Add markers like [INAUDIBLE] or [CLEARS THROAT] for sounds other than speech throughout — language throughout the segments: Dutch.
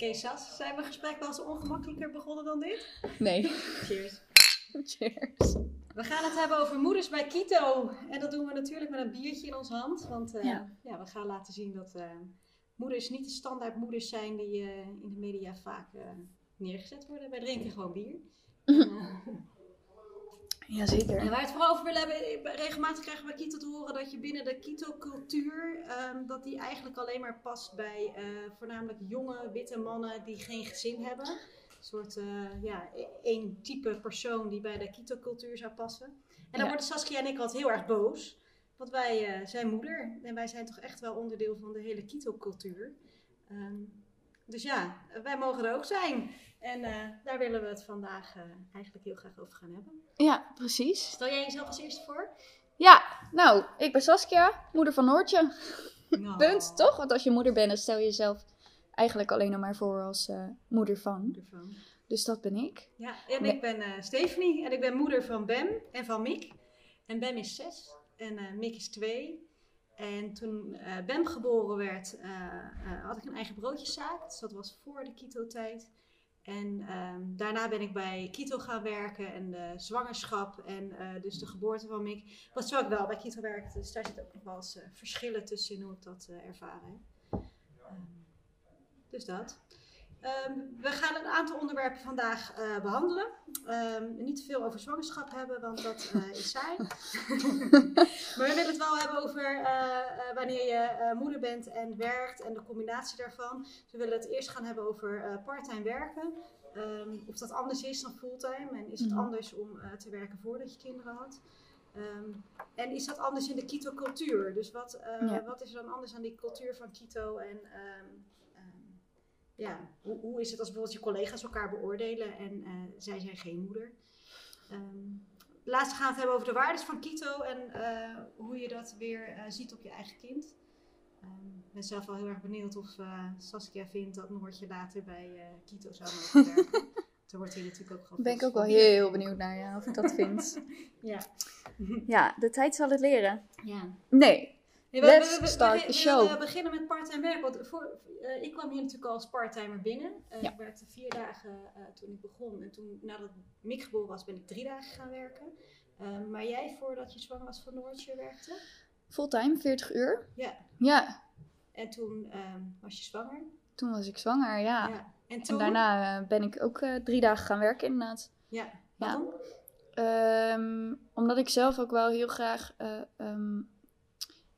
Oké, Sas, zijn we gesprek wel eens ongemakkelijker begonnen dan dit? Nee. Cheers. Cheers. We gaan het hebben over moeders bij Kito. En dat doen we natuurlijk met een biertje in onze hand. Want eh, ja. Ja. we gaan laten zien dat eh, moeders niet de standaard moeders zijn die eh, in de media vaak neergezet worden. Wij drinken gewoon bier. [LAUGHS] En, eh, Jazeker. En waar we het vooral over willen hebben, regelmatig krijgen we Kito te horen dat je binnen de Kito-cultuur, ehm, dat die eigenlijk alleen maar past bij eh, voornamelijk jonge witte mannen die geen gezin hebben. Een soort, eh, ja, e- één type persoon die bij de Kito-cultuur zou passen. En dan Ja. worden Saskia en ik altijd heel erg boos, want wij eh, zijn moeder en wij zijn toch echt wel onderdeel van de hele Kito-cultuur. Ehm, dus ja, wij mogen er ook zijn. En eh, daar willen we het vandaag eh, eigenlijk heel graag over gaan hebben. Ja, precies. Stel jij jezelf als eerste voor? Ja, nou, ik ben Saskia, moeder van Noortje. Nou, [LAUGHS] Punt, toch? Want als je moeder bent, dan stel je jezelf eigenlijk alleen nog maar voor als eh, moeder van. Ervan. Dus dat ben ik. Ja, en ik ben Stephanie en ik ben moeder van Bem en van Mick. En Bem is zes en Mick is twee. En toen eh, Bem geboren werd, eh, eh, had ik een eigen broodjeszaak. Dus dat was voor de Kito-tijd. En ehm, daarna ben ik bij Kito gaan werken en de zwangerschap en dus de geboorte van Mick. Was terwijl ik wel bij Kito werkte, dus daar zit ook nog wel eens verschillen tussen in hoe ik dat ervaren heb. Ehm, dus dat. Ehm, we gaan een aantal onderwerpen vandaag eh, behandelen. Niet te veel over zwangerschap hebben, want dat is saai. [LAUGHS] maar we willen het wel hebben over wanneer je eh, moeder bent en werkt en de combinatie daarvan. Dus we willen het eerst gaan hebben over eh parttime werken. Ehm, of dat anders is dan fulltime en is het Mhm. anders om eh, te werken voordat je kinderen had. Ehm, en is dat anders in de Kito-cultuur? Dus wat, eh, Ja. wat is er dan anders aan die cultuur van Kito? En ehm, ja, hoe, hoe is het als bijvoorbeeld je collega's elkaar beoordelen en eh, zij zijn geen moeder? Laatst gaan we het hebben over de waardes van Kito en eh, hoe je dat weer eh, ziet op je eigen kind. Ehm, Ik ben zelf wel heel erg benieuwd of eh, Saskia vindt dat Noortje later bij Kito zou mogen [LAUGHS] werken. Toen wordt hij natuurlijk ook gewoon. Ben ik ook wel heel benieuwd naar ja, of ik dat vind. [LAUGHS] Ja. Ja, de tijd zal het leren. ja. Nee. Nee, Let's start the show. We beginnen met parttime werk. Want voor, eh, ik kwam hier natuurlijk al als parttimer binnen. Ja. Ik werkte vier dagen eh, toen ik begon. En toen, nadat Mick geboren was, ben ik drie dagen gaan werken. Eh, maar jij, voordat je zwanger was van Noortje, werkte? Fulltime, 40 uur. Ja. Ja, En toen ehm, was je zwanger? toen was ik zwanger, ja. En toen? En daarna ben ik ook drie dagen gaan werken inderdaad. Ja. Ja. Waarom? Ehm, omdat ik zelf ook wel heel graag ehm,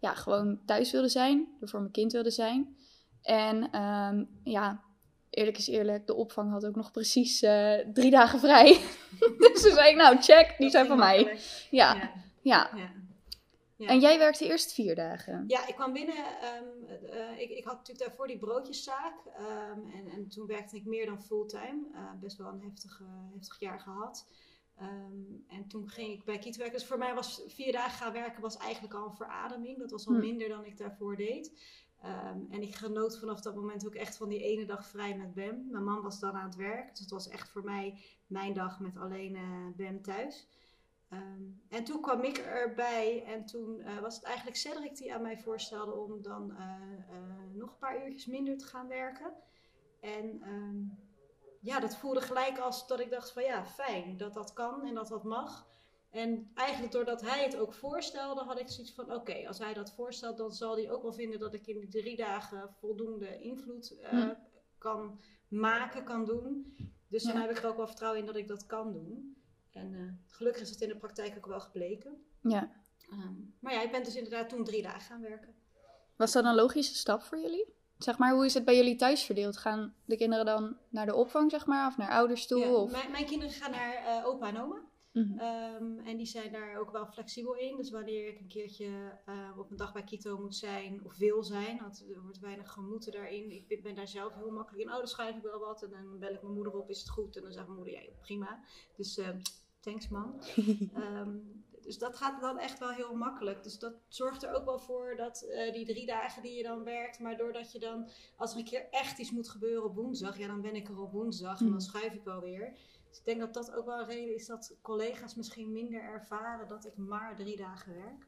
ja, gewoon thuis wilde zijn. Er voor mijn kind wilde zijn. En ehm, ja, eerlijk is eerlijk, de opvang had ook nog precies eh, drie dagen vrij. [LAUGHS] dus toen zei ik, nou check, die zijn van mij. Ja, Ja. ja. ja. Ja. En jij werkte eerst vier dagen. Ja, ik kwam binnen. ehm, eh, ik, ik had natuurlijk daarvoor die broodjeszaak. ehm, en, en toen werkte ik meer dan fulltime. Eh, best wel een heftig, heftig jaar gehad. Ehm, en toen ging ik bij Kiet werken. Dus voor mij was vier dagen gaan werken was eigenlijk al een verademing. Dat was al Hm. minder dan ik daarvoor deed. Ehm, en ik genoot vanaf dat moment ook echt van die ene dag vrij met Bem. Mijn man was dan aan het werk. Dus het was echt voor mij mijn dag met alleen eh, Bem thuis. Ehm, en toen kwam ik erbij en toen eh, was het eigenlijk Cedric die aan mij voorstelde om dan eh, nog een paar uurtjes minder te gaan werken. En ja, dat voelde gelijk als dat ik dacht van ja, fijn dat dat kan en dat dat mag. En eigenlijk doordat hij het ook voorstelde, had ik zoiets van oké, als hij dat voorstelt, dan zal hij ook wel vinden dat ik in die drie dagen voldoende invloed eh, Hm. kan maken, kan doen. Dus dan heb ik er ook wel vertrouwen in dat ik dat kan doen. En eh, gelukkig is het in de praktijk ook wel gebleken. Ja. Ehm, maar ja, ik ben dus inderdaad toen drie dagen gaan werken. Was dat een logische stap voor jullie? Zeg maar, hoe is het bij jullie thuis verdeeld? Gaan de kinderen dan naar de opvang, zeg maar, of naar ouders toe? Ja, of... mijn, mijn kinderen gaan naar eh, opa en oma. Mhm. Ehm, en die zijn daar ook wel flexibel in. Dus wanneer ik een keertje eh, op een dag bij Kito moet zijn of wil zijn, want er wordt weinig gemoeten daarin. Ik ben, ben daar zelf heel makkelijk in. Oh, dan schrijf ik wel wat en dan bel ik mijn moeder op, is het goed? En dan zegt mijn moeder, ja, prima. Dus eh, thanks man. [LAUGHS] Ehm, dus dat gaat dan echt wel heel makkelijk. Dus dat zorgt er ook wel voor dat eh, die drie dagen die je dan werkt, maar doordat je dan, als er een keer echt iets moet gebeuren op woensdag, ja, dan ben ik er op woensdag en dan Mhm. schuif ik wel weer. Dus ik denk dat dat ook wel een reden is dat collega's misschien minder ervaren dat ik maar drie dagen werk.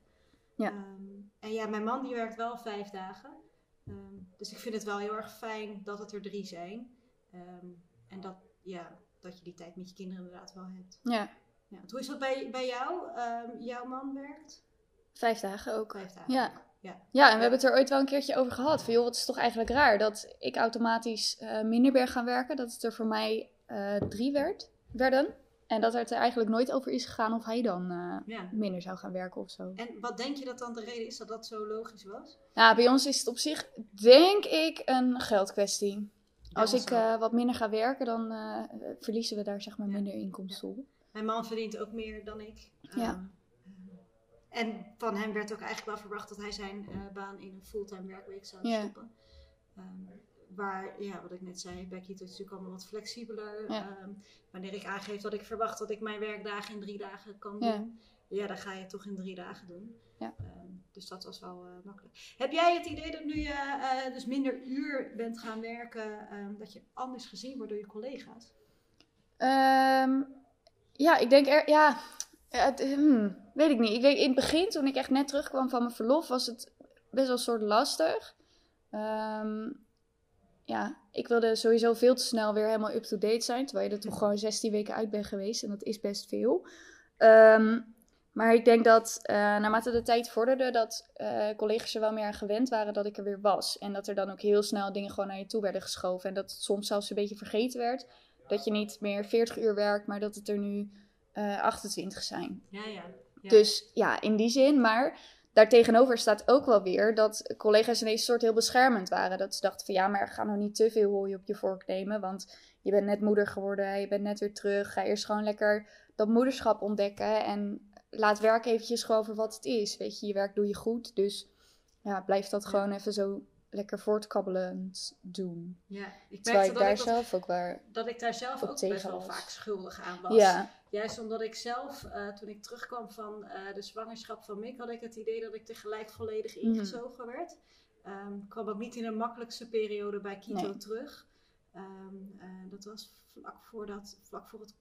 Ja. Ehm, en ja, mijn man die werkt wel vijf dagen. Ehm, dus ik vind het wel heel erg fijn dat het er drie zijn. Ehm, en dat, ja, dat je die tijd met je kinderen inderdaad wel hebt. Ja, Ja, hoe is dat bij, bij jou? Ehm, jouw man werkt vijf dagen ook. vijf dagen. Ja. Ja. Ja, en we hebben het er ooit wel een keertje over gehad. Van joh, het is toch eigenlijk raar dat ik automatisch eh, minder ben gaan werken. Dat het er voor mij eh, drie werd, werden. En dat het er eigenlijk nooit over is gegaan of hij dan eh, Ja. minder zou gaan werken of zo. En wat denk je dat dan de reden is dat dat zo logisch was? Ja, bij ons is het op zich, denk ik, een geldkwestie. Als ik wat minder ga werken, dan verliezen we daar zeg maar Ja. minder inkomsten op. Mijn man verdient ook meer dan ik. Ja. Ehm, en van hem werd ook eigenlijk wel verwacht dat hij zijn eh, baan in een fulltime werkweek zou stoppen. Ehm, waar, ja, wat ik net zei, Kito is natuurlijk allemaal wat flexibeler. Ja. Ehm, wanneer ik aangeef dat ik verwacht dat ik mijn werkdagen in drie dagen kan Ja. doen, ja, dan ga je het toch in drie dagen doen. Ja. Dus dat was wel eh, makkelijk. Heb jij het idee dat nu je eh, dus minder uur bent gaan werken, dat je anders gezien wordt door je collega's? Ja, ik denk er, ja, het, hmm, weet ik niet. Ik in het begin, toen ik echt net terugkwam van mijn verlof, was het best wel een soort lastig. Ehm, ja, ik wilde sowieso veel te snel weer helemaal up-to-date zijn, terwijl je er toch gewoon 16 weken uit bent geweest en dat is best veel. Ehm, maar ik denk dat eh, naarmate de tijd vorderde, dat eh, collega's er wel meer aan gewend waren dat ik er weer was. En dat er dan ook heel snel dingen gewoon naar je toe werden geschoven. En dat het soms zelfs een beetje vergeten werd. Dat je niet meer 40 uur werkt, maar dat het er nu eh 28 zijn. Ja, ja. Ja. Dus ja, in die zin. Maar daartegenover staat ook wel weer dat collega's ineens een soort heel beschermend waren. Dat ze dachten van ja, maar ga nou niet te veel hooi op je vork nemen. Want je bent net moeder geworden, je bent net weer terug. Ga eerst gewoon lekker dat moederschap ontdekken. En laat werk eventjes gewoon voor wat het is. Weet je, je werk doe je goed. Dus ja, blijf dat Ja. gewoon even zo lekker voortkabbelend doen. Ja, ik Terwijl merkte ik dat daar ik, dat, zelf ook waar dat ik daar zelf ook best wel vaak schuldig aan was. Ja, Juist omdat ik zelf, eh, toen ik terugkwam van eh, de zwangerschap van Mick, had ik het idee dat ik tegelijk volledig Mhm. ingezogen werd. Ehm, ik kwam ook niet in de makkelijkste periode bij Kito Nee. terug. Ehm, eh, dat was vlak voor, dat, vlak voor het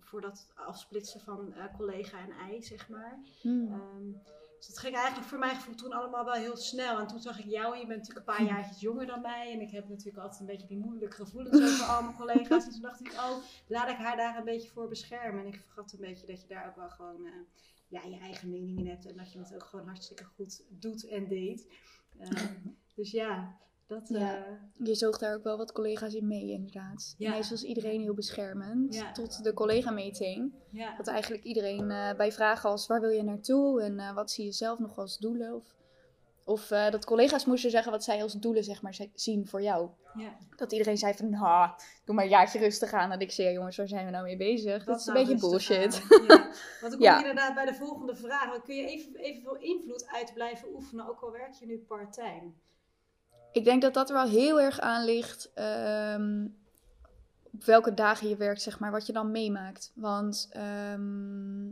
voor dat afsplitsen van collega en ei, zeg maar. Hmm. Ehm, dus het ging eigenlijk voor mijn gevoel toen allemaal wel heel snel. En toen zag ik jou en je bent natuurlijk een paar jaartjes jonger dan mij. En ik heb natuurlijk altijd een beetje die moeilijke gevoelens over [LAUGHS] al mijn collega's. En toen dacht ik, oh, laat ik haar daar een beetje voor beschermen. En ik vergat een beetje dat je daar ook wel gewoon eh, ja, je eigen mening in hebt. En dat je het ook gewoon hartstikke goed doet en deed. Ehm, [CLEARS THROAT] dus ja, dat... Ja. eh, Je zoog daar ook wel wat collega's in mee, inderdaad. Ja. Ineens was iedereen heel beschermend. Ja. Tot de collega-meeting. ja. Dat eigenlijk iedereen eh, bij vragen als waar wil je naartoe en eh, wat zie je zelf nog als doelen. Of, of dat collega's moesten zeggen wat zij als doelen zeg maar, zi- zien voor jou. ja. Dat iedereen zei van, nou, doe maar een jaartje rustig aan. En ik zei, jongens, waar zijn we nou mee bezig? Dat is een beetje bullshit. [LAUGHS] Want dan kom inderdaad bij de volgende vraag. Dan kun je even, evenveel invloed uit blijven oefenen, ook al werk je nu part-time. Ik denk dat dat er wel heel erg aan ligt. ehm, op welke dagen je werkt, zeg maar, wat je dan meemaakt. Want, ehm,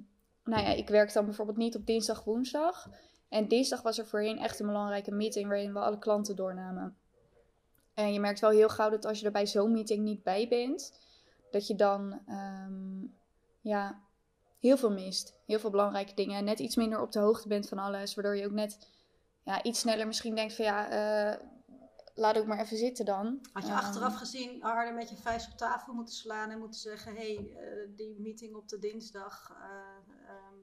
nou ja, ik werk dan bijvoorbeeld niet op dinsdag, woensdag. En dinsdag was er voorheen echt een belangrijke meeting waarin we alle klanten doornamen. En je merkt wel heel gauw dat als je er bij zo'n meeting niet bij bent, dat je dan, ehm, ja, heel veel mist. Heel veel belangrijke dingen. Net iets minder op de hoogte bent van alles, waardoor je ook net ja, iets sneller misschien denkt van ja, eh, laat ook maar even zitten dan. Had je Ehm, achteraf gezien harder met je vuist op tafel moeten slaan en moeten zeggen: hé, hey, eh, die meeting op de dinsdag. eh, ehm,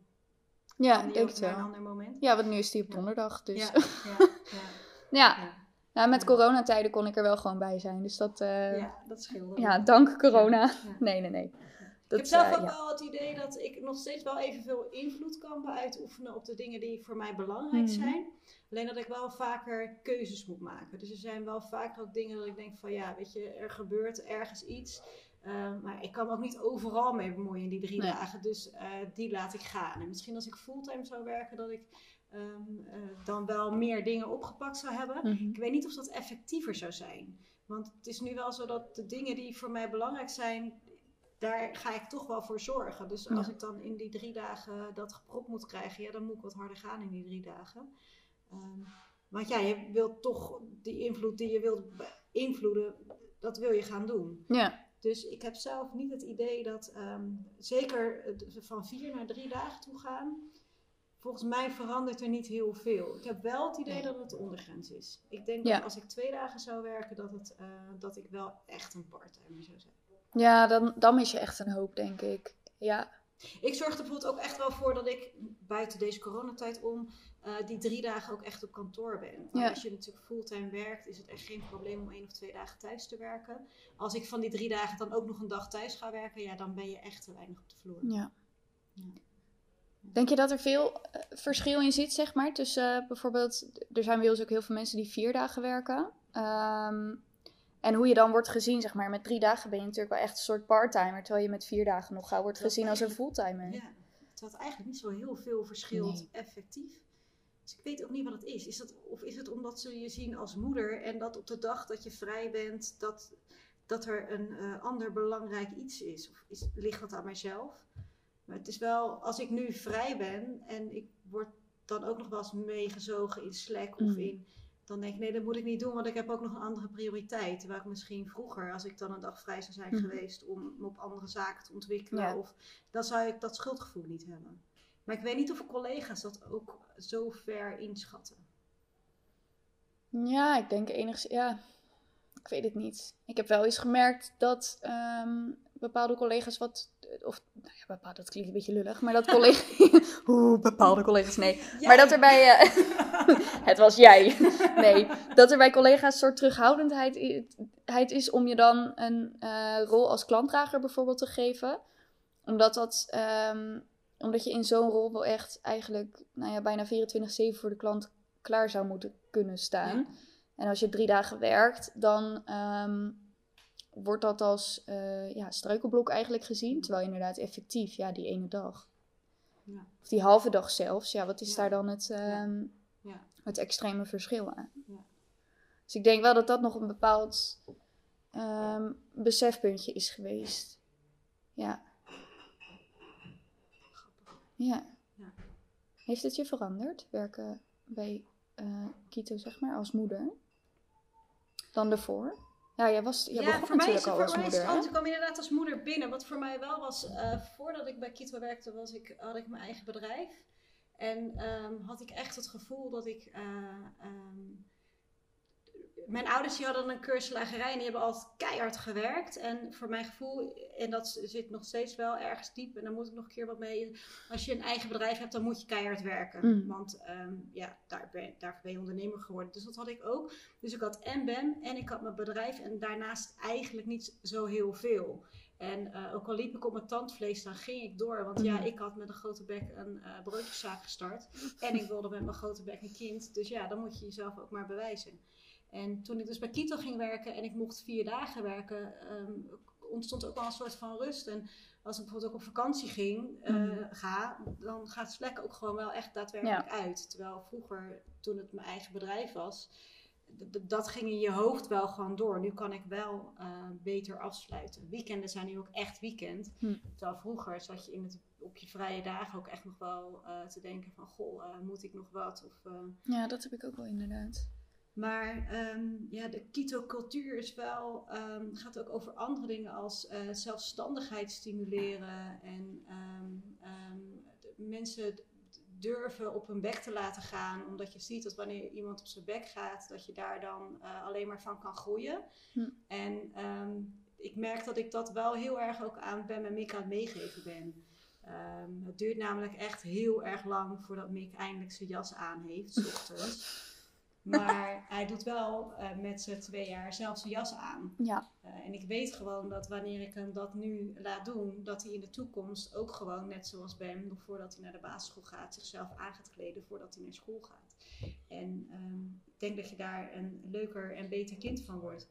Ja, ook het naar een wel. ander moment. Ja, want nu is die op donderdag. Dus Ja, [LAUGHS] ja, ja, ja, ja. Nou, met Ja. coronatijden kon ik er wel gewoon bij zijn. Dus dat, eh, ja, Ja, dat scheelde. ook. dank corona. Ja. Nee, nee, ik heb zelf ook ja. wel het idee dat ik nog steeds wel evenveel invloed kan uitoefenen op de dingen die voor mij belangrijk Mhm. zijn. Alleen dat ik wel vaker keuzes moet maken. Dus er zijn wel vaker ook dingen dat ik denk van ja, weet je, er gebeurt ergens iets. eh, maar ik kan me ook niet overal mee bemoeien in die drie Nee. dagen. Dus eh, die laat ik gaan. En misschien als ik fulltime zou werken, dat ik ehm, eh, dan wel meer dingen opgepakt zou hebben. Mhm. Ik weet niet of dat effectiever zou zijn. Want het is nu wel zo dat de dingen die voor mij belangrijk zijn, daar ga ik toch wel voor zorgen. Dus als ik dan in die drie dagen dat gepropt moet krijgen, ja, dan moet ik wat harder gaan in die drie dagen. Ehm, want ja, je wilt toch die invloed die je wilt beïnvloeden, dat wil je gaan doen. Ja, Dus ik heb zelf niet het idee dat, ehm, zeker van vier naar drie dagen toe gaan, volgens mij verandert er niet heel veel. Ik heb wel het idee dat het de ondergrens is. Ik denk Ja. dat als ik twee dagen zou werken, dat, het, eh, dat ik wel echt een parttimer zou zijn. Ja, dan, dan mis je echt een hoop, denk ik. Ja, Ik zorg er bijvoorbeeld ook echt wel voor dat ik buiten deze coronatijd om eh, die drie dagen ook echt op kantoor ben. Want Ja. als je natuurlijk fulltime werkt, is het echt geen probleem om één of twee dagen thuis te werken. Als ik van die drie dagen dan ook nog een dag thuis ga werken, ja, dan ben je echt te weinig op de vloer. ja. Ja. Denk je dat er veel eh, verschil in zit, zeg maar, tussen eh, bijvoorbeeld... Er zijn wel eens ook heel veel mensen die vier dagen werken. Ehm, en hoe je dan wordt gezien, zeg maar. Met drie dagen ben je natuurlijk wel echt een soort parttimer. Terwijl je met vier dagen nog gauw wordt Dat gezien als een fulltimer. Ja, het had eigenlijk niet zo heel veel verschilt Nee. effectief. Dus ik weet ook niet wat het is. is dat, of is het omdat ze je zien als moeder en dat op de dag dat je vrij bent, dat, dat er een eh, ander belangrijk iets is? Of is, ligt dat aan mijzelf? Maar het is wel, als ik nu vrij ben en ik word dan ook nog wel eens meegezogen in Slack of Mm. in. Dan denk ik, nee, dat moet ik niet doen, want ik heb ook nog een andere prioriteit. Terwijl ik misschien vroeger, als ik dan een dag vrij zou zijn Mhm. geweest om me op andere zaken te ontwikkelen, Ja. of dan zou ik dat schuldgevoel niet hebben. Maar ik weet niet of collega's dat ook zo ver inschatten. Ja, ik denk enigszins... Ja, ik weet het niet. Ik heb wel eens gemerkt dat ehm, bepaalde collega's wat... Of, nou ja, bepaalde, dat klinkt een beetje lullig. Maar dat collega's... [LAUGHS] Oeh, bepaalde collega's, nee. Maar dat er bij... eh, [LAUGHS] het was jij. [LAUGHS] Nee. Dat er bij collega's een soort terughoudendheid is om je dan een eh, rol als klantdrager bijvoorbeeld te geven. Omdat dat... ehm, omdat je in zo'n rol wel echt eigenlijk nou ja, bijna 24-7 voor de klant klaar zou moeten kunnen staan. Ja. En als je drie dagen werkt, dan ehm, wordt dat als eh, ja, struikelblok eigenlijk gezien. Terwijl inderdaad effectief, ja, die ene dag. Ja. Of die halve dag zelfs, ja, wat is Ja. daar dan het, ehm, Ja. het extreme verschil aan? Ja. Dus ik denk wel dat dat nog een bepaald ehm, besefpuntje is geweest. Ja. Ja. Ja. Heeft het je veranderd, werken bij eh, Kito, zeg maar, als moeder? Dan daarvoor? Ja, jij, was, jij begon voor mij is het, al voor als moeder, anders. Kwam inderdaad als moeder binnen. Wat voor mij wel was, eh, voordat ik bij Kito werkte, was ik, had ik mijn eigen bedrijf. En ehm, had ik echt het gevoel dat ik... eh, ehm, mijn ouders die hadden een keurslagerij en die hebben altijd keihard gewerkt. En voor mijn gevoel, en dat zit nog steeds wel ergens diep, en daar moet ik nog een keer wat mee. Als je een eigen bedrijf hebt, dan moet je keihard werken. Mm. Want ehm, ja, daar ben, daarvoor ben je ondernemer geworden. Dus dat had ik ook. Dus ik had en BEM en ik had mijn bedrijf en daarnaast eigenlijk niet zo heel veel. En eh, ook al liep ik op mijn tandvlees, dan ging ik door. Want ja, Mhm. ik had met een grote bek een eh broodjeszaak gestart. En ik wilde met mijn grote bek een kind. Dus ja, dan moet je jezelf ook maar bewijzen. En toen ik dus bij Kito ging werken en ik mocht vier dagen werken, ehm, ontstond ook wel een soort van rust. En als ik bijvoorbeeld ook op vakantie ging, eh, Mhm. ga, dan gaat Slack ook gewoon wel echt daadwerkelijk uit. Terwijl vroeger, toen het mijn eigen bedrijf was, dat ging in je hoofd wel gewoon door. Nu kan ik wel eh, beter afsluiten. Weekenden zijn nu ook echt weekend. Hm. Terwijl vroeger zat je in het, op je vrije dagen ook echt nog wel eh, te denken van... Goh, moet ik nog wat? Of, Ja, dat heb ik ook wel inderdaad. Maar ehm, ja, de keto-cultuur is wel, ehm, gaat ook over andere dingen als eh, zelfstandigheid stimuleren en ehm, mensen durven op hun bek te laten gaan, omdat je ziet dat wanneer iemand op zijn bek gaat, dat je daar dan eh, alleen maar van kan groeien. Hm. En ik merk dat ik dat wel heel erg ook aan Ben en Mick aan het meegeven ben. Het duurt namelijk echt heel erg lang voordat Mick eindelijk zijn jas aan heeft, 's ochtends. Maar [LAUGHS] hij doet wel eh, met zijn twee jaar zelf zijn jas aan. Ja, Eh, en ik weet gewoon dat wanneer ik hem dat nu laat doen, dat hij in de toekomst ook gewoon, net zoals Ben, nog voordat hij naar de basisschool gaat, zichzelf aan gaat kleden voordat hij naar school gaat. En ehm, ik denk dat je daar een leuker en beter kind van wordt.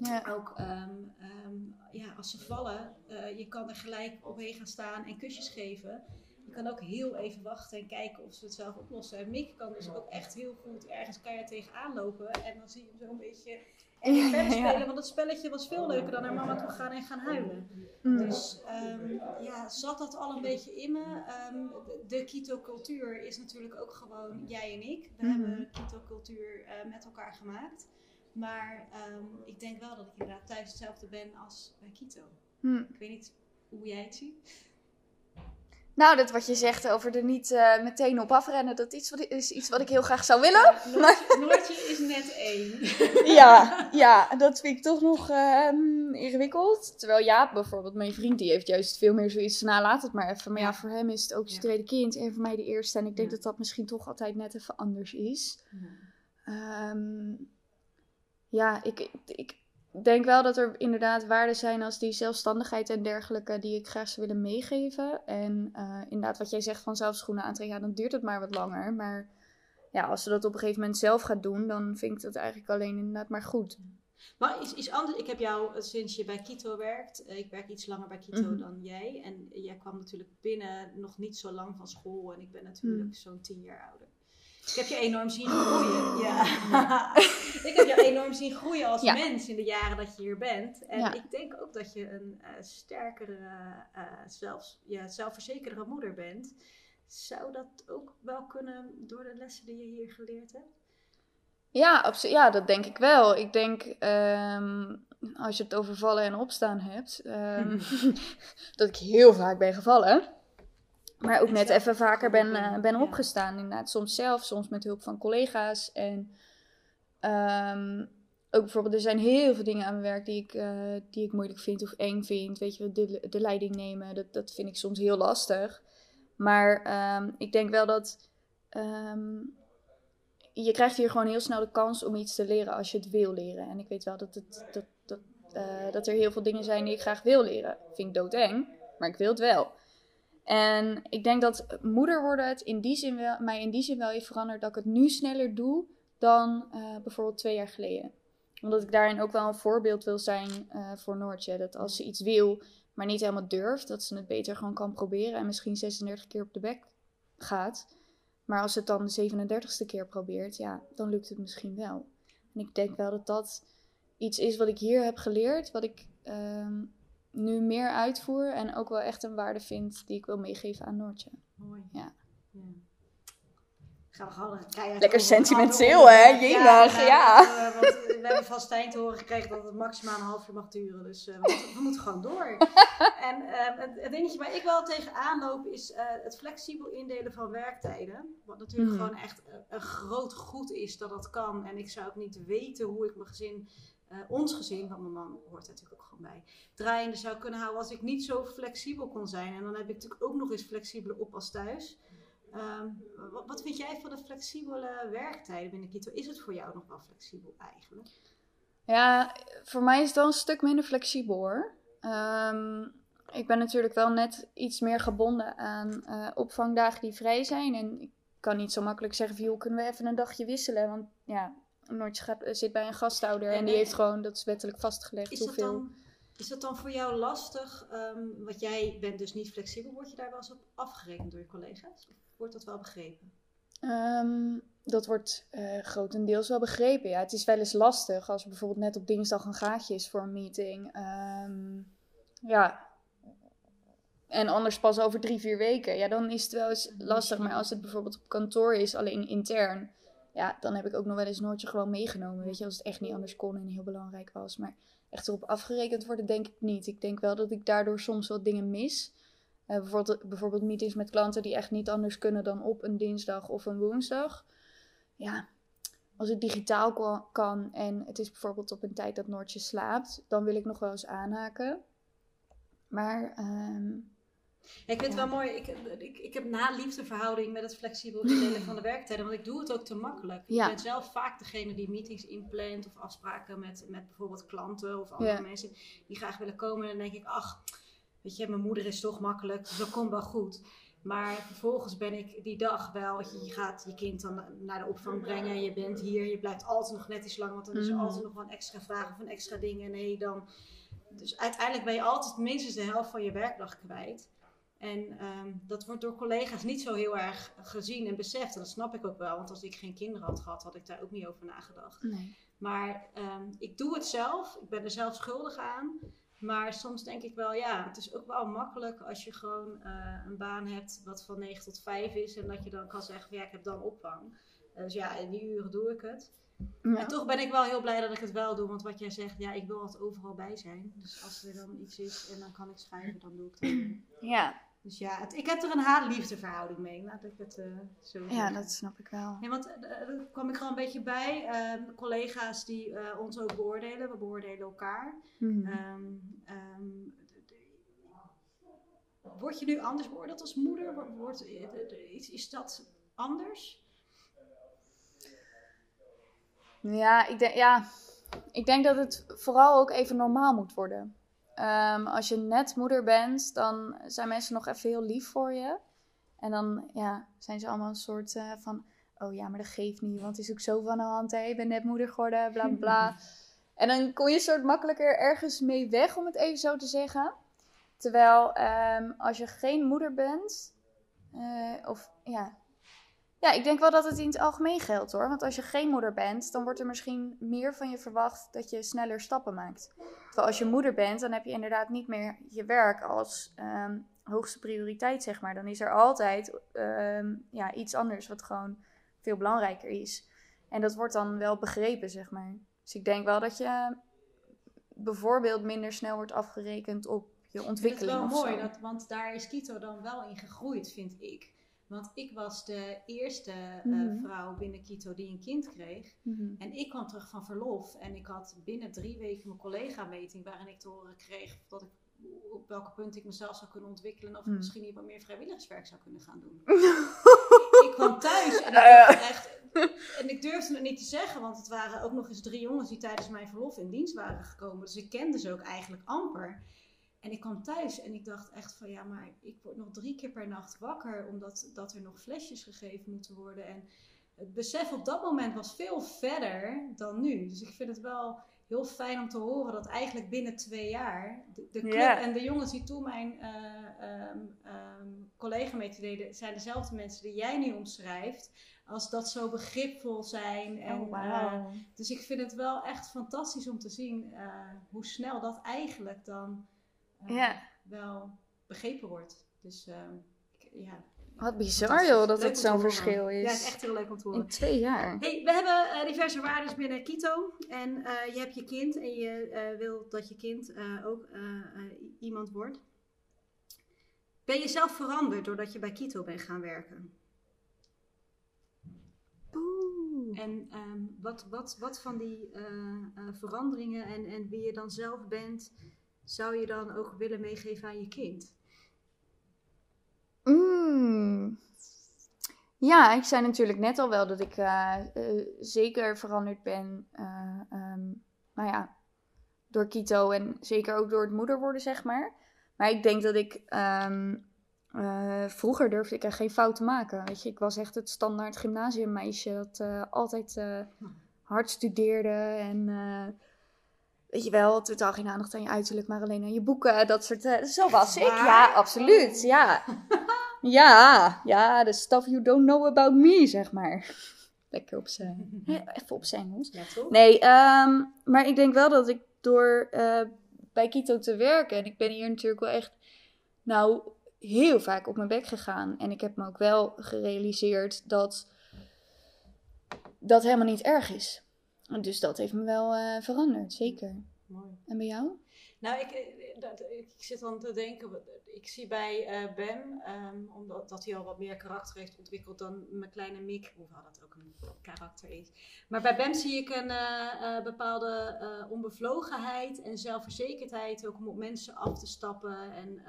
ja. Ook ehm, ehm, ja, als ze vallen, eh, je kan er gelijk omheen gaan staan en kusjes geven. Je kan ook heel even wachten en kijken of ze het zelf oplossen. En Mick kan dus ook echt heel goed ergens kan je tegenaan lopen. En dan zie je hem zo een beetje [LAUGHS] en verder Ja. spelen. Want het spelletje was veel leuker dan naar mama toe gaan en gaan huilen. Mm. Dus ehm, ja, zat dat al een beetje in me. Ehm, de, keto-cultuur is natuurlijk ook gewoon jij en ik. We Mhm. hebben keto-cultuur eh, met elkaar gemaakt. Maar ehm, ik denk wel dat ik inderdaad thuis hetzelfde ben als bij keto. Hm. Ik weet niet hoe jij het ziet. Nou, dat wat je zegt over er niet uh, meteen op afrennen, dat is, wat, is iets wat ik heel graag zou willen. Ja, Noortje, Noortje, is net één. [LAUGHS] ja, ja, dat vind ik toch nog uh, ingewikkeld. Terwijl ja, bijvoorbeeld mijn vriend, die heeft juist veel meer zoiets van, nou laat het maar even. Maar ja, voor hem is het ook zijn tweede kind en voor mij de eerste. En ik denk dat dat misschien toch altijd net even anders is. Um, ja, ik, ik, denk wel dat er inderdaad waarden zijn als die zelfstandigheid en dergelijke die ik graag zou willen meegeven. En uh, inderdaad, wat jij zegt van zelf schoenen aantrekken, ja, dan duurt het maar wat langer. Maar ja, als ze dat op een gegeven moment zelf gaat doen, dan vind ik dat eigenlijk alleen inderdaad maar goed. Maar is, is anders, ik heb jou eh, sinds je bij Kito werkt, eh, ik werk iets langer bij Kito mm -hmm. dan jij. En jij kwam natuurlijk binnen nog niet zo lang van school en ik ben natuurlijk mm. zo'n tien jaar ouder. Ik heb je enorm zien [GASPS] groeien. Ja. [LAUGHS] ik heb je enorm zien groeien als ja. mens in de jaren dat je hier bent. En ja. ik denk ook dat je een uh, sterkere, uh, zelfs, ja, zelfverzekerde moeder bent. Zou dat ook wel kunnen door de lessen die je hier geleerd hebt? Ja, ja dat denk ik wel. Ik denk, um, als je het over vallen en opstaan hebt, um, [LAUGHS] [LAUGHS] dat ik heel vaak ben gevallen. Maar ook net even vaker ben, uh, ben opgestaan. Inderdaad, soms zelf, soms met hulp van collega's. En um, ook bijvoorbeeld, er zijn heel veel dingen aan mijn werk die ik, uh, die ik moeilijk vind of eng vind. Weet je, de, de leiding nemen, dat, dat vind ik soms heel lastig. Maar um, ik denk wel dat um, je krijgt hier gewoon heel snel de kans om iets te leren als je het wil leren. En ik weet wel dat, het, dat, dat, uh, dat er heel veel dingen zijn die ik graag wil leren. Vind ik doodeng, maar ik wil het wel. En ik denk dat moeder worden het in die zin wel, mij in die zin wel heeft veranderd dat ik het nu sneller doe dan uh, bijvoorbeeld twee jaar geleden. Omdat ik daarin ook wel een voorbeeld wil zijn uh, voor Noortje. Dat als ze iets wil, maar niet helemaal durft, dat ze het beter gewoon kan proberen en misschien 36 keer op de bek gaat. Maar als ze het dan de 37ste keer probeert, ja, dan lukt het misschien wel. En ik denk wel dat dat iets is wat ik hier heb geleerd, wat ik um, nu meer uitvoer en ook wel echt een waarde vind die ik wil meegeven aan Noortje. Mooi. Ja. ja. Gaan we gewoon keihard Lekker sentimenteel, hè? Jemig, ja. ja. Uh, want we hebben van Stijn te horen gekregen dat het maximaal een half uur mag duren. Dus uh, we, moeten, we, moeten gewoon door. [LAUGHS] en uh, het, dingetje waar ik wel tegenaan loop is het flexibel indelen van werktijden. Wat natuurlijk mm. gewoon echt een groot goed is dat dat kan. En ik zou ook niet weten hoe ik mijn gezin uh, ons gezin, want mijn man hoort er natuurlijk ook gewoon bij, draaiende zou kunnen houden als ik niet zo flexibel kon zijn. En dan heb ik natuurlijk ook nog eens flexibele oppas thuis. Um, wat, wat, vind jij van de flexibele werktijden binnen Kito? Is het voor jou nog wel flexibel eigenlijk? Ja, voor mij is het wel een stuk minder flexibel hoor. Um, ik ben natuurlijk wel net iets meer gebonden aan uh, opvangdagen die vrij zijn. En ik kan niet zo makkelijk zeggen van, joh, kunnen we even een dagje wisselen? Want ja, Noortje gaat, zit bij een gasthouder en, en die heeft gewoon, dat is wettelijk vastgelegd, is hoeveel... Dat dan, is dat dan voor jou lastig? Um, want jij bent dus niet flexibel. Word je daar wel eens op afgerekend door je collega's? Of wordt dat wel begrepen? Um, dat wordt uh, grotendeels wel begrepen. Ja, het is wel eens lastig als er bijvoorbeeld net op dinsdag een gaatje is voor een meeting. Um, ja. En anders pas over drie, vier weken. Ja, dan is het wel eens lastig. Maar als het bijvoorbeeld op kantoor is, alleen intern ja, dan heb ik ook nog wel eens Noortje gewoon meegenomen. Weet je, als het echt niet anders kon en heel belangrijk was. Maar echt erop afgerekend worden, denk ik niet. Ik denk wel dat ik daardoor soms wat dingen mis. Uh, bijvoorbeeld, bijvoorbeeld meetings met klanten die echt niet anders kunnen dan op een dinsdag of een woensdag. Ja, als het digitaal kan en het is bijvoorbeeld op een tijd dat Noortje slaapt, dan wil ik nog wel eens aanhaken. Maar um, ja, ik vind het wel mooi. Ik, ik, ik heb na liefdeverhouding met het flexibel indelen van de werktijden. Want ik doe het ook te makkelijk. Ja. Ik ben zelf vaak degene die meetings inplant of afspraken met, met bijvoorbeeld klanten of andere mensen die graag willen komen. En dan denk ik, ach, weet je, mijn moeder is toch makkelijk, dus dat komt wel goed. Maar vervolgens ben ik die dag wel, je, je gaat je kind dan naar de opvang brengen. Je bent hier, je blijft altijd nog net iets lang, want dan is er mm. altijd nog wel een extra vraag of een extra ding. En nee, dan. Dus uiteindelijk ben je altijd minstens de helft van je werkdag kwijt. En um, dat wordt door collega's niet zo heel erg gezien en beseft. En dat snap ik ook wel, want als ik geen kinderen had gehad, had ik daar ook niet over nagedacht. Nee. Maar um, ik doe het zelf, ik ben er zelf schuldig aan. Maar soms denk ik wel, ja, het is ook wel makkelijk als je gewoon uh, een baan hebt wat van 9 tot 5 is. En dat je dan kan zeggen, ja, ik heb dan opvang. Uh, dus ja, in die uren doe ik het. Ja. En toch ben ik wel heel blij dat ik het wel doe. Want wat jij zegt, ja, ik wil altijd overal bij zijn. Dus als er dan iets is en dan kan ik schrijven, dan doe ik dat. Ja, Dus ja, het- ik heb er een haat-liefde verhouding mee. Laat ik het eh, zo Ja, dat snap ik wel. Ja, want eh, daar kwam ik gewoon een beetje bij. Ehm, collega's die eh, ons ook beoordelen. We beoordelen elkaar. Mhm. Ehm, ehm, word je nu anders beoordeeld als moeder? Eh, is, is dat anders? Ja, ik denk, ja, ik denk dat het vooral ook even normaal moet worden. Ehm, als je net moeder bent, dan zijn mensen nog even heel lief voor je. En dan ja, zijn ze allemaal een soort eh, van... Oh ja, maar dat geeft niet, want het is ook zo van de hand. Hè? Je bent net moeder geworden, bla bla bla. [LAUGHS] En dan kon je soort makkelijker ergens mee weg, om het even zo te zeggen. Terwijl ehm, als je geen moeder bent, eh, of ja, ja, ik denk wel dat het in het algemeen geldt hoor. Want als je geen moeder bent, dan wordt er misschien meer van je verwacht dat je sneller stappen maakt. Terwijl als je moeder bent, dan heb je inderdaad niet meer je werk als ehm, hoogste prioriteit, zeg maar. Dan is er altijd ehm, ja, iets anders wat gewoon veel belangrijker is. En dat wordt dan wel begrepen, zeg maar. Dus ik denk wel dat je bijvoorbeeld minder snel wordt afgerekend op je Dat is ontwikkeling wel mooi, dat, want daar is Kito dan wel in gegroeid, vind ik. Want ik was de eerste eh, Mhm. vrouw binnen Kito die een kind kreeg. Mhm. En ik kwam terug van verlof en ik had binnen drie weken mijn collega-meting waarin ik te horen kreeg dat ik op welke punt ik mezelf zou kunnen ontwikkelen of ik Hmm. misschien niet wat meer vrijwilligerswerk zou kunnen gaan doen. [LAUGHS] ik kwam thuis en ik dacht echt, en ik durfde het niet te zeggen, want het waren ook nog eens drie jongens die tijdens mijn verlof in dienst waren gekomen. Dus ik kende ze ook eigenlijk amper. En ik kwam thuis en ik dacht echt van ja, maar ik word nog drie keer per nacht wakker omdat dat er nog flesjes gegeven moeten worden. En het besef op dat moment was veel verder dan nu. Dus ik vind het wel heel fijn om te horen dat eigenlijk binnen twee jaar de, de club en de jongens die toen mijn eh ehm, ehm, collega mee te deden, zijn dezelfde mensen die jij nu omschrijft. Als dat zo begripvol zijn. En, Oh, eh, wauw. dus ik vind het wel echt fantastisch om te zien eh, hoe snel dat eigenlijk dan eh, Ja. wel begrepen wordt. Dus ehm, ik- ja. Wat bizar joh, dat het zo'n verschil is. Ja, het is echt heel leuk om te horen. In twee jaar. Hey, we hebben eh, diverse waarden binnen Kito. En eh, je hebt je kind en je eh, wil dat je kind eh, ook eh, eh, iemand wordt. Ben je zelf veranderd doordat je bij Kito bent gaan werken? Oeh. En ehm, wat, wat, wat van die eh, eh, veranderingen en, en wie je dan zelf bent, zou je dan ook willen meegeven aan je kind? Mm. Ja, ik zei natuurlijk net al wel dat ik eh, eh, zeker veranderd ben. eh, ehm, nou ja, door Kito en zeker ook door het moeder worden, zeg maar. Maar ik denk dat ik. ehm, eh, vroeger durfde ik echt geen fouten maken. Weet je, ik was echt het standaard gymnasiummeisje dat altijd hard studeerde en. Weet je wel, totaal geen aandacht aan je uiterlijk, maar alleen aan je boeken. Dat soort. eh, zo was ik. Ja, absoluut. Ja. [LAUGHS] Ja, ja, the stuff you don't know about me, zeg maar. Lekker op zijn. Even op zijn toch? Nee, ehm, maar ik denk wel dat ik door eh, bij Kito te werken, en ik ben hier natuurlijk wel echt, nou, heel vaak op mijn bek gegaan. En ik heb me ook wel gerealiseerd dat dat helemaal niet erg is. En Dus dat heeft me wel eh, veranderd, zeker. Mooi. En bij jou? Nou, ik, eh, dat, ik zit dan te denken, ik zie bij eh Bem, ehm, omdat dat hij al wat meer karakter heeft ontwikkeld dan mijn kleine Mick, hoewel dat ook een karakter is. Maar bij Bem zie ik een bepaalde onbevlogenheid en zelfverzekerdheid, ook om op mensen af te stappen en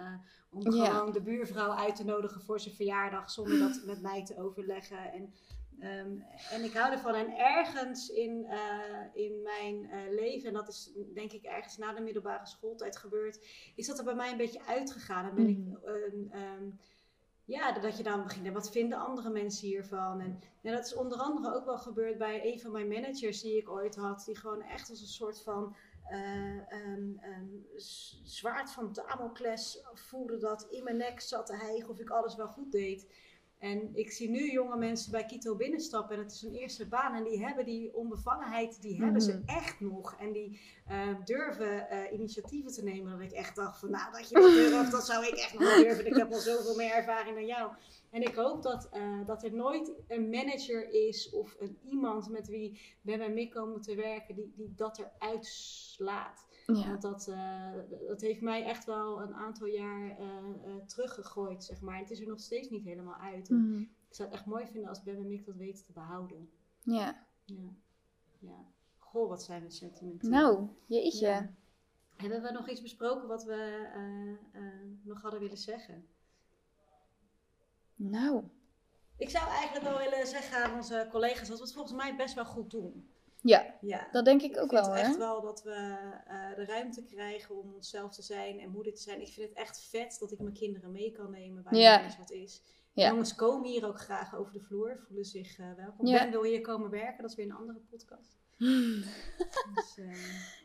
om gewoon de buurvrouw uit te nodigen voor zijn verjaardag zonder dat met mij te overleggen. En, Ehm, en ik hou ervan. En ergens in, eh, in mijn eh, leven, en dat is denk ik ergens na de middelbare schooltijd gebeurd, is dat er bij mij een beetje uitgegaan. Ben ik, Mhm. ehm, ehm, ja, dat je dan begint, en wat vinden andere mensen hiervan? En, en dat is onder andere ook wel gebeurd bij een van mijn managers die ik ooit had, die gewoon echt als een soort van z- zwaard van Damocles voelde dat in mijn nek zat te hijgen of ik alles wel goed deed. En ik zie nu jonge mensen bij Kito binnenstappen en het is hun eerste baan. En die hebben die onbevangenheid, die hebben ze Mhm. echt nog. En die eh, durven eh, initiatieven te nemen. Dat ik echt dacht van, nou dat je dat durft, dat zou ik echt nog durven. Ik heb al zoveel meer ervaring dan jou. En ik hoop dat, eh, dat er nooit een manager is of een iemand met wie Ben en Mick komen te werken, die, die dat eruit slaat. Ja. Want dat, eh, dat heeft mij echt wel een aantal jaar eh, eh, teruggegooid, zeg maar. En het is er nog steeds niet helemaal uit. Mhm. Ik zou het echt mooi vinden als Ben en Mick dat weten te behouden. Ja. Ja. ja. Goh, wat zijn we sentimenteel. Nou, jeetje. Ja. Hebben we nog iets besproken wat we nog hadden willen zeggen? Nou. Ik zou eigenlijk wel willen zeggen aan onze collega's dat we het volgens mij best wel goed doen. Ja, Ja. dat denk ik Ik ook vind wel echt hoor. wel dat we eh, de ruimte krijgen om onszelf te zijn en moeder te zijn. Ik vind het echt vet dat ik mijn kinderen mee kan nemen waar Ja. eens wat is. Ja. Jongens komen hier ook graag over de vloer, voelen zich eh, welkom. Ja. Ben wil hier komen werken, dat is weer een andere podcast. Dus, [LAUGHS]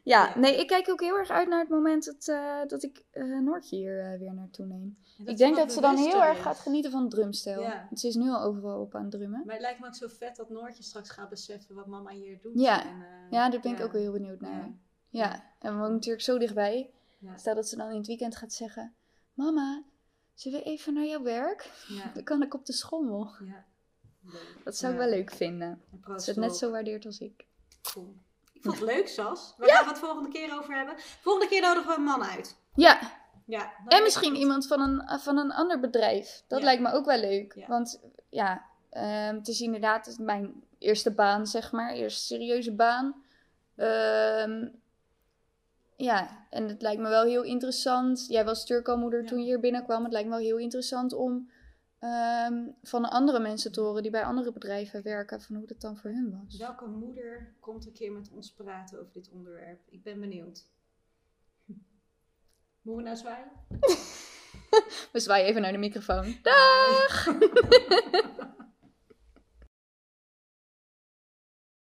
Ja, Ja. nee, ik kijk ook heel erg uit naar het moment dat, eh, dat ik eh, Noortje hier eh, weer naartoe neem. ik denk dat ze dan heel erg is. gaat genieten van het drumstel. Ja. Ze is nu al overal op aan het drummen. Maar het lijkt me ook zo vet dat Noortje straks gaat beseffen wat mama hier doet. Ja. En, Ja, daar ben ik ook wel heel benieuwd naar. Ja. En we wonen natuurlijk zo dichtbij. Stel dat ze dan in het weekend gaat zeggen... Mama, zullen we even naar jouw werk? [LAUGHS] Dan kan ik op de schommel. Dat zou ik wel leuk vinden. En Dat ze het net zo waardeert als ik. Cool. Ik vond het leuk, Sas. Waar gaan we het volgende keer over hebben? Volgende keer nodigen we een man uit. Ja, Ja. en misschien iemand van een, van een ander bedrijf. Dat Ja. lijkt me ook wel leuk. Ja. Want ja, ehm, het is inderdaad mijn eerste baan, zeg maar. Eerste serieuze baan. Ehm, ja, en het lijkt me wel heel interessant. Jij was Turco-moeder Ja. toen je hier binnenkwam. Het lijkt me wel heel interessant om ehm, van andere mensen te horen die bij andere bedrijven werken. Van hoe dat dan voor hun was. Welke moeder komt een keer met ons praten over dit onderwerp? Ik ben benieuwd. Moeten we nou zwaaien? We zwaaien even naar de microfoon. Dag! [LAUGHS]